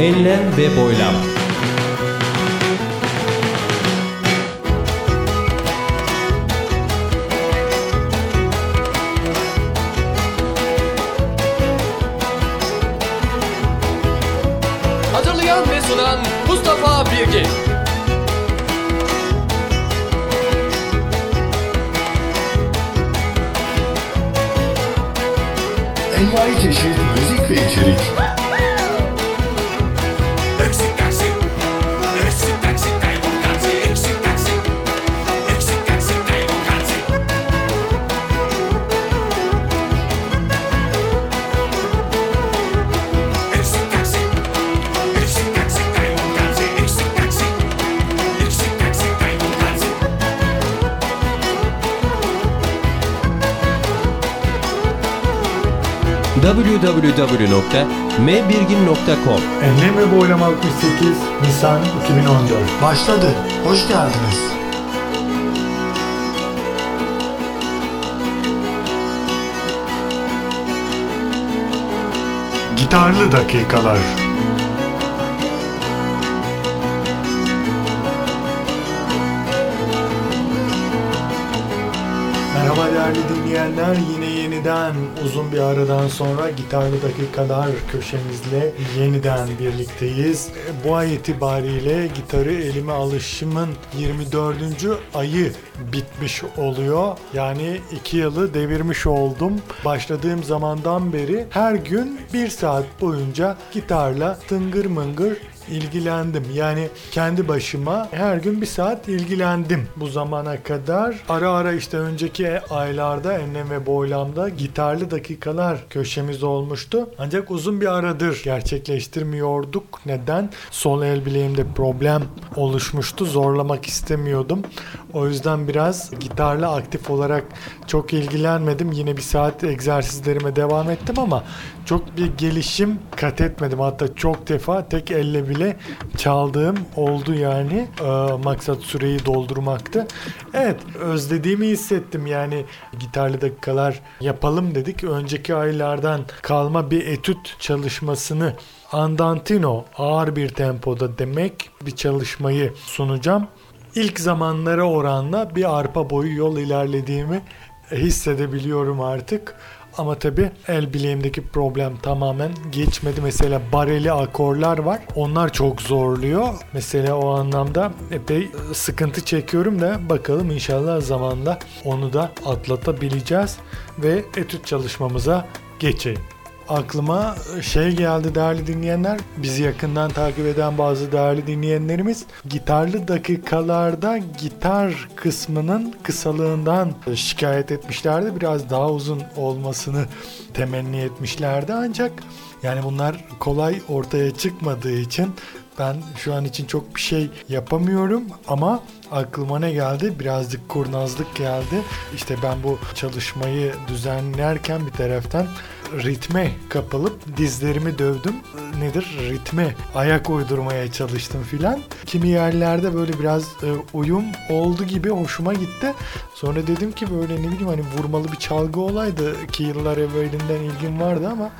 Enlem ve boylam. Hazırlayan ve sunan Mustafa Birgin. Envai çeşit müzik ve içerik. www.mbirgin.com Enlem ve Boylam 68 Nisan 2014 Başladı. Hoş geldiniz. Gitarlı Dakikalar Merhaba değerli dinleyenler. Yine yeniden uzun bir aradan sonra Gitarlı Dakikalar köşemizle yeniden birlikteyiz. Bu ay itibariyle gitarı elime alışımın 24. ayı bitmiş oluyor. Yani 2 yılı devirmiş oldum. Başladığım zamandan beri her gün 1 saat boyunca gitarla tıngır mıngır ilgilendim. Yani kendi başıma her gün bir saat ilgilendim bu zamana kadar. Ara ara işte önceki aylarda enlem ve boylamda gitarlı dakikalar köşemiz olmuştu. Ancak uzun bir aradır gerçekleştirmiyorduk. Neden? Sol el bileğimde problem oluşmuştu. Zorlamak istemiyordum. O yüzden biraz gitarla aktif olarak çok ilgilenmedim. Yine bir saat egzersizlerime devam ettim ama çok bir gelişim kat etmedim. Hatta çok defa tek elle bile çaldığım oldu yani. Ee, maksat süreyi doldurmaktı. Evet özlediğimi hissettim yani gitarlı dakikalar yapalım dedik. Önceki aylardan kalma bir etüt çalışmasını andantino ağır bir tempoda demek bir çalışmayı sunacağım. İlk zamanlara oranla bir arpa boyu yol ilerlediğimi hissedebiliyorum artık. Ama tabi el bileğimdeki problem tamamen geçmedi. Mesela bareli akorlar var. Onlar çok zorluyor. Mesela o anlamda epey sıkıntı çekiyorum da bakalım inşallah zamanda onu da atlatabileceğiz ve etüt çalışmamıza geçelim. Aklıma şey geldi değerli dinleyenler. Bizi yakından takip eden bazı değerli dinleyenlerimiz gitarlı dakikalarda gitar kısmının kısalığından şikayet etmişlerdi. Biraz daha uzun olmasını temenni etmişlerdi ancak yani bunlar kolay ortaya çıkmadığı için ben şu an için çok bir şey yapamıyorum ama aklıma ne geldi? Birazcık kurnazlık geldi. İşte ben bu çalışmayı düzenlerken bir taraftan ritme kapılıp dizlerimi dövdüm. Nedir? Ritme ayak uydurmaya çalıştım filan. Kimi yerlerde böyle biraz e, uyum oldu gibi hoşuma gitti. Sonra dedim ki böyle ne bileyim hani vurmalı bir çalgı olaydı ki yıllar evvelinden ilgim vardı ama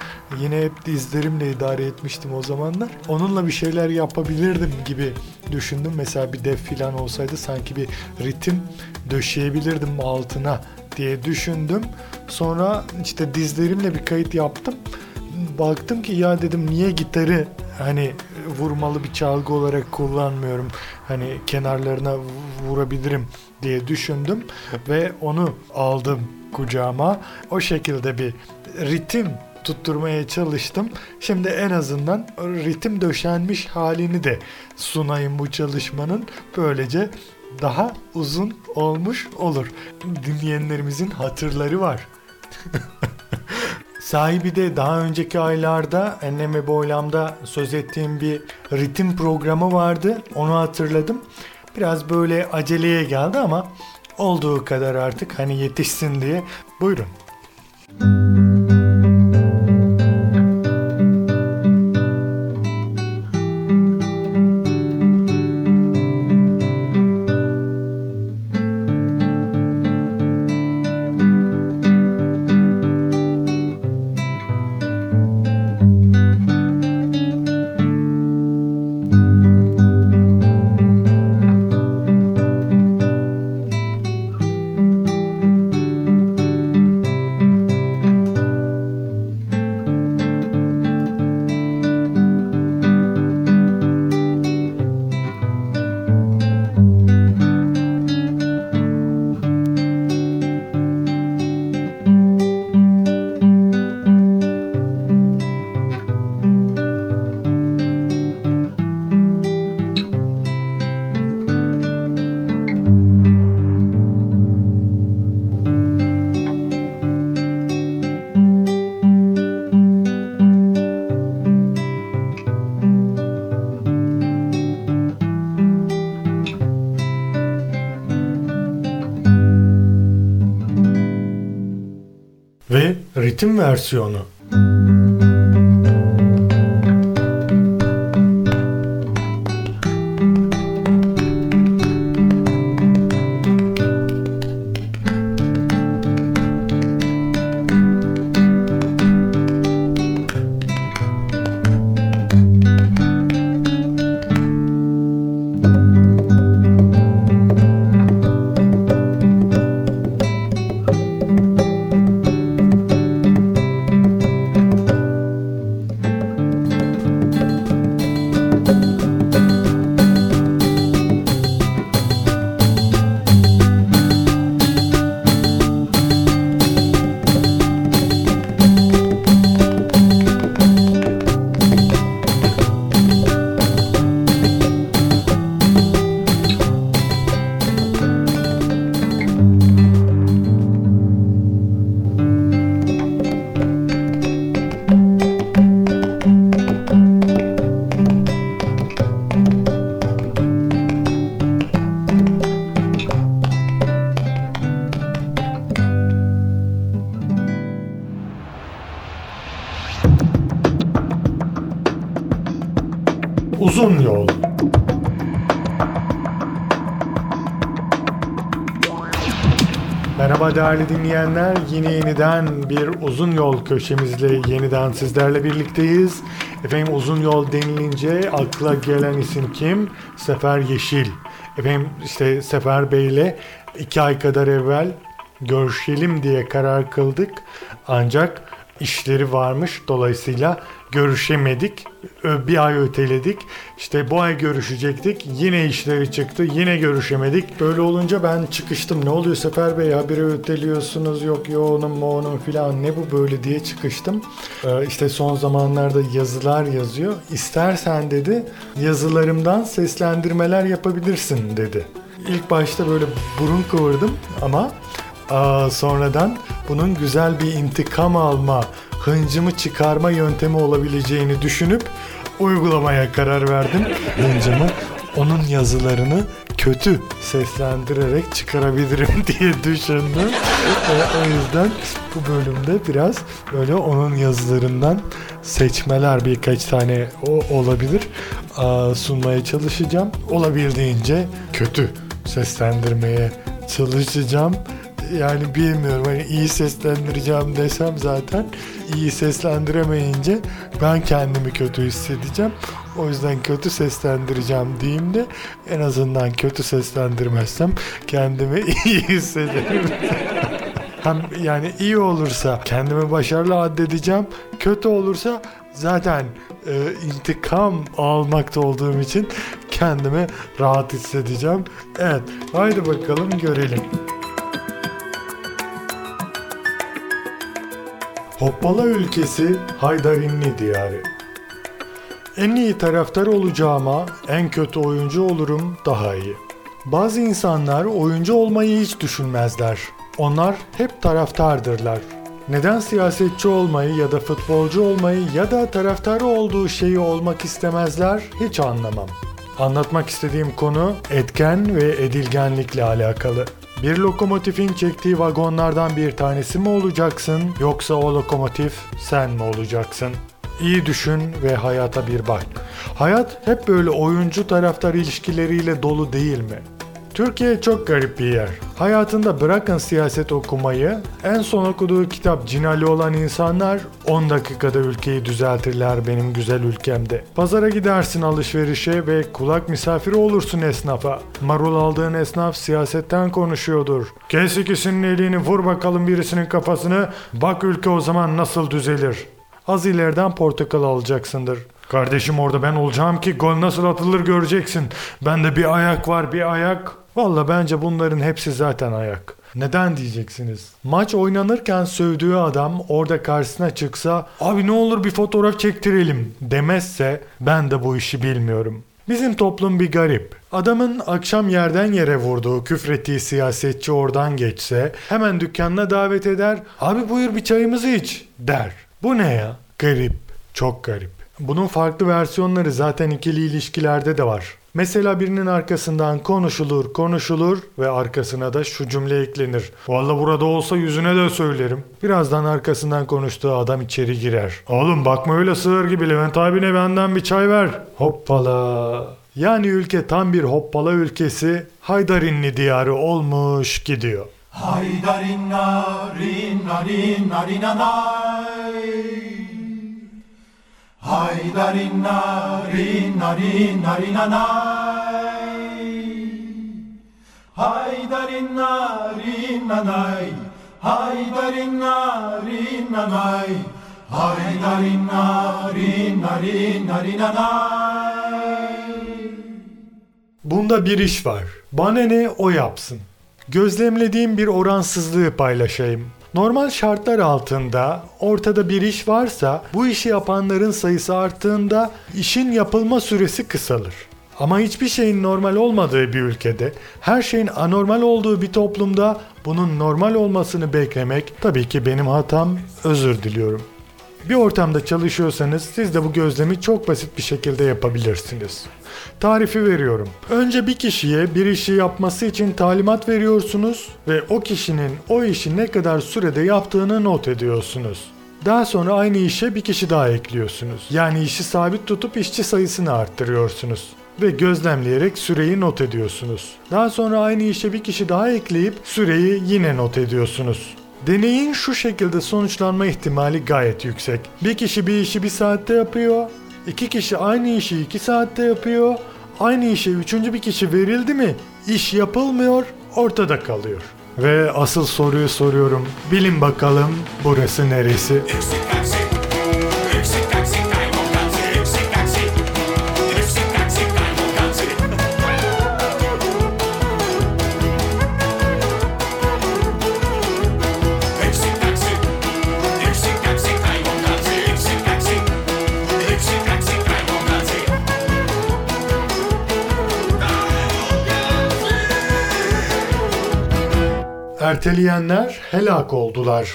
yine hep dizlerimle idare etmiştim o zamanlar. Onunla bir şeyler yapabilirdim gibi düşündüm. Mesela bir def filan olsaydı sanki bir ritim döşeyebilirdim altına diye düşündüm. Sonra işte dizlerimle bir kayıt yaptım. Baktım ki ya dedim niye gitarı hani vurmalı bir çalgı olarak kullanmıyorum. Hani kenarlarına vurabilirim diye düşündüm ve onu aldım kucağıma. O şekilde bir ritim tutturmaya çalıştım. Şimdi en azından ritim döşenmiş halini de sunayım bu çalışmanın. Böylece daha uzun olmuş olur. Dinleyenlerimizin hatırları var. Sahibi de daha önceki aylarda Enlem ve Boylam'da söz ettiğim bir ritim programı vardı. Onu hatırladım. Biraz böyle aceleye geldi ama olduğu kadar artık hani yetişsin diye. Buyurun. Ritim versiyonu. Merhaba değerli dinleyenler. Yine yeniden bir uzun yol köşemizle yeniden sizlerle birlikteyiz. Efendim uzun yol denilince akla gelen isim kim? Sefer Yeşil. Efendim işte Sefer Bey'le iki ay kadar evvel görüşelim diye karar kıldık. Ancak işleri varmış. Dolayısıyla görüşemedik. Bir ay öteledik. İşte bu ay görüşecektik. Yine işleri çıktı. Yine görüşemedik. Böyle olunca ben çıkıştım. Ne oluyor Sefer Bey haberi öteliyorsunuz. Yok yoğunum moğunum filan ne bu böyle diye çıkıştım. Ee, işte son zamanlarda yazılar yazıyor. İstersen dedi yazılarımdan seslendirmeler yapabilirsin dedi. İlk başta böyle burun kıvırdım ama sonradan bunun güzel bir intikam alma, hıncımı çıkarma yöntemi olabileceğini düşünüp uygulamaya karar verdim. Hıncımı onun yazılarını kötü seslendirerek çıkarabilirim diye düşündüm. Ee, o yüzden bu bölümde biraz böyle onun yazılarından seçmeler birkaç tane o olabilir Aa, sunmaya çalışacağım. Olabildiğince kötü seslendirmeye çalışacağım yani bilmiyorum hani iyi seslendireceğim desem zaten iyi seslendiremeyince ben kendimi kötü hissedeceğim. O yüzden kötü seslendireceğim diyeyim de en azından kötü seslendirmezsem kendimi iyi hissederim. Hem yani iyi olursa kendimi başarılı addedeceğim. Kötü olursa zaten e, intikam almakta olduğum için kendimi rahat hissedeceğim. Evet haydi bakalım görelim. Hoppala ülkesi Haydarinli diyarı. En iyi taraftar olacağıma en kötü oyuncu olurum daha iyi. Bazı insanlar oyuncu olmayı hiç düşünmezler. Onlar hep taraftardırlar. Neden siyasetçi olmayı ya da futbolcu olmayı ya da taraftarı olduğu şeyi olmak istemezler hiç anlamam. Anlatmak istediğim konu etken ve edilgenlikle alakalı. Bir lokomotifin çektiği vagonlardan bir tanesi mi olacaksın yoksa o lokomotif sen mi olacaksın? İyi düşün ve hayata bir bak. Hayat hep böyle oyuncu taraftar ilişkileriyle dolu değil mi? Türkiye çok garip bir yer. Hayatında bırakın siyaset okumayı, en son okuduğu kitap Cinali olan insanlar 10 dakikada ülkeyi düzeltirler benim güzel ülkemde. Pazara gidersin alışverişe ve kulak misafiri olursun esnafa. Marul aldığın esnaf siyasetten konuşuyordur. Kes ikisinin elini vur bakalım birisinin kafasını, bak ülke o zaman nasıl düzelir. Az ileriden portakal alacaksındır. Kardeşim orada ben olacağım ki gol nasıl atılır göreceksin. Bende bir ayak var bir ayak. Valla bence bunların hepsi zaten ayak. Neden diyeceksiniz? Maç oynanırken sövdüğü adam orada karşısına çıksa abi ne olur bir fotoğraf çektirelim demezse ben de bu işi bilmiyorum. Bizim toplum bir garip. Adamın akşam yerden yere vurduğu, küfrettiği siyasetçi oradan geçse hemen dükkanına davet eder. Abi buyur bir çayımızı iç der. Bu ne ya? Garip. Çok garip. Bunun farklı versiyonları zaten ikili ilişkilerde de var. Mesela birinin arkasından konuşulur konuşulur ve arkasına da şu cümle eklenir. Valla burada olsa yüzüne de söylerim. Birazdan arkasından konuştuğu adam içeri girer. Oğlum bakma öyle sığır gibi Levent abine benden bir çay ver. Hoppala. Yani ülke tam bir hoppala ülkesi Haydarinli diyarı olmuş gidiyor. Haydarina rina rina rina nay Bunda bir iş var. Bana ne o yapsın. Gözlemlediğim bir oransızlığı paylaşayım. Normal şartlar altında ortada bir iş varsa bu işi yapanların sayısı arttığında işin yapılma süresi kısalır. Ama hiçbir şeyin normal olmadığı bir ülkede, her şeyin anormal olduğu bir toplumda bunun normal olmasını beklemek tabii ki benim hatam, özür diliyorum. Bir ortamda çalışıyorsanız siz de bu gözlemi çok basit bir şekilde yapabilirsiniz. Tarifi veriyorum. Önce bir kişiye bir işi yapması için talimat veriyorsunuz ve o kişinin o işi ne kadar sürede yaptığını not ediyorsunuz. Daha sonra aynı işe bir kişi daha ekliyorsunuz. Yani işi sabit tutup işçi sayısını arttırıyorsunuz ve gözlemleyerek süreyi not ediyorsunuz. Daha sonra aynı işe bir kişi daha ekleyip süreyi yine not ediyorsunuz. Deneyin şu şekilde sonuçlanma ihtimali gayet yüksek. Bir kişi bir işi bir saatte yapıyor. iki kişi aynı işi iki saatte yapıyor. Aynı işe üçüncü bir kişi verildi mi iş yapılmıyor ortada kalıyor. Ve asıl soruyu soruyorum. Bilin bakalım burası neresi? Yksi kaksi, Erteleyenler helak oldular.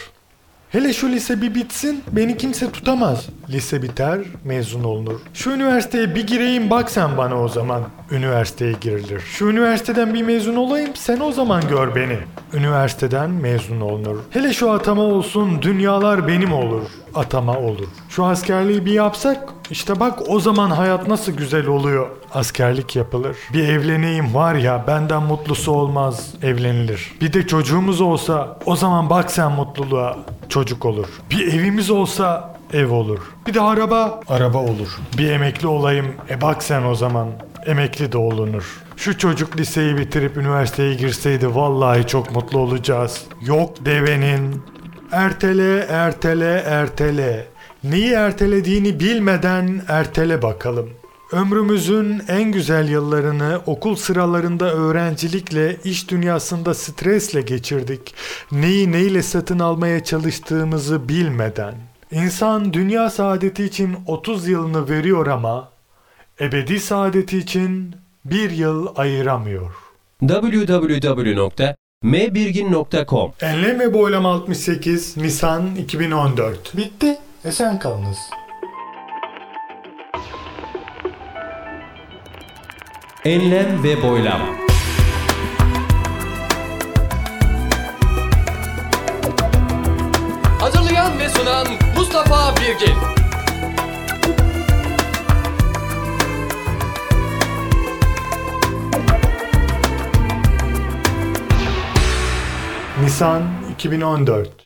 Hele şu lise bir bitsin beni kimse tutamaz. Lise biter mezun olunur. Şu üniversiteye bir gireyim bak sen bana o zaman. Üniversiteye girilir. Şu üniversiteden bir mezun olayım sen o zaman gör beni. Üniversiteden mezun olunur. Hele şu atama olsun dünyalar benim olur. Atama olur. Şu askerliği bir yapsak işte bak o zaman hayat nasıl güzel oluyor. Askerlik yapılır. Bir evleneyim var ya benden mutlusu olmaz evlenilir. Bir de çocuğumuz olsa o zaman bak sen mutluluğa çocuk olur. Bir evimiz olsa ev olur. Bir de araba araba olur. Bir emekli olayım e bak sen o zaman emekli de olunur. Şu çocuk liseyi bitirip üniversiteye girseydi vallahi çok mutlu olacağız. Yok devenin. Ertele, ertele, ertele. Neyi ertelediğini bilmeden ertele bakalım. Ömrümüzün en güzel yıllarını okul sıralarında öğrencilikle, iş dünyasında stresle geçirdik. Neyi neyle satın almaya çalıştığımızı bilmeden. İnsan dünya saadeti için 30 yılını veriyor ama ebedi saadeti için bir yıl ayıramıyor. www.mbirgin.com Enlem ve Boylam 68 Nisan 2014 Bitti. Esen kalınız. Enlem ve boylam. Hazırlayan ve sunan Mustafa Birgin. Nisan 2014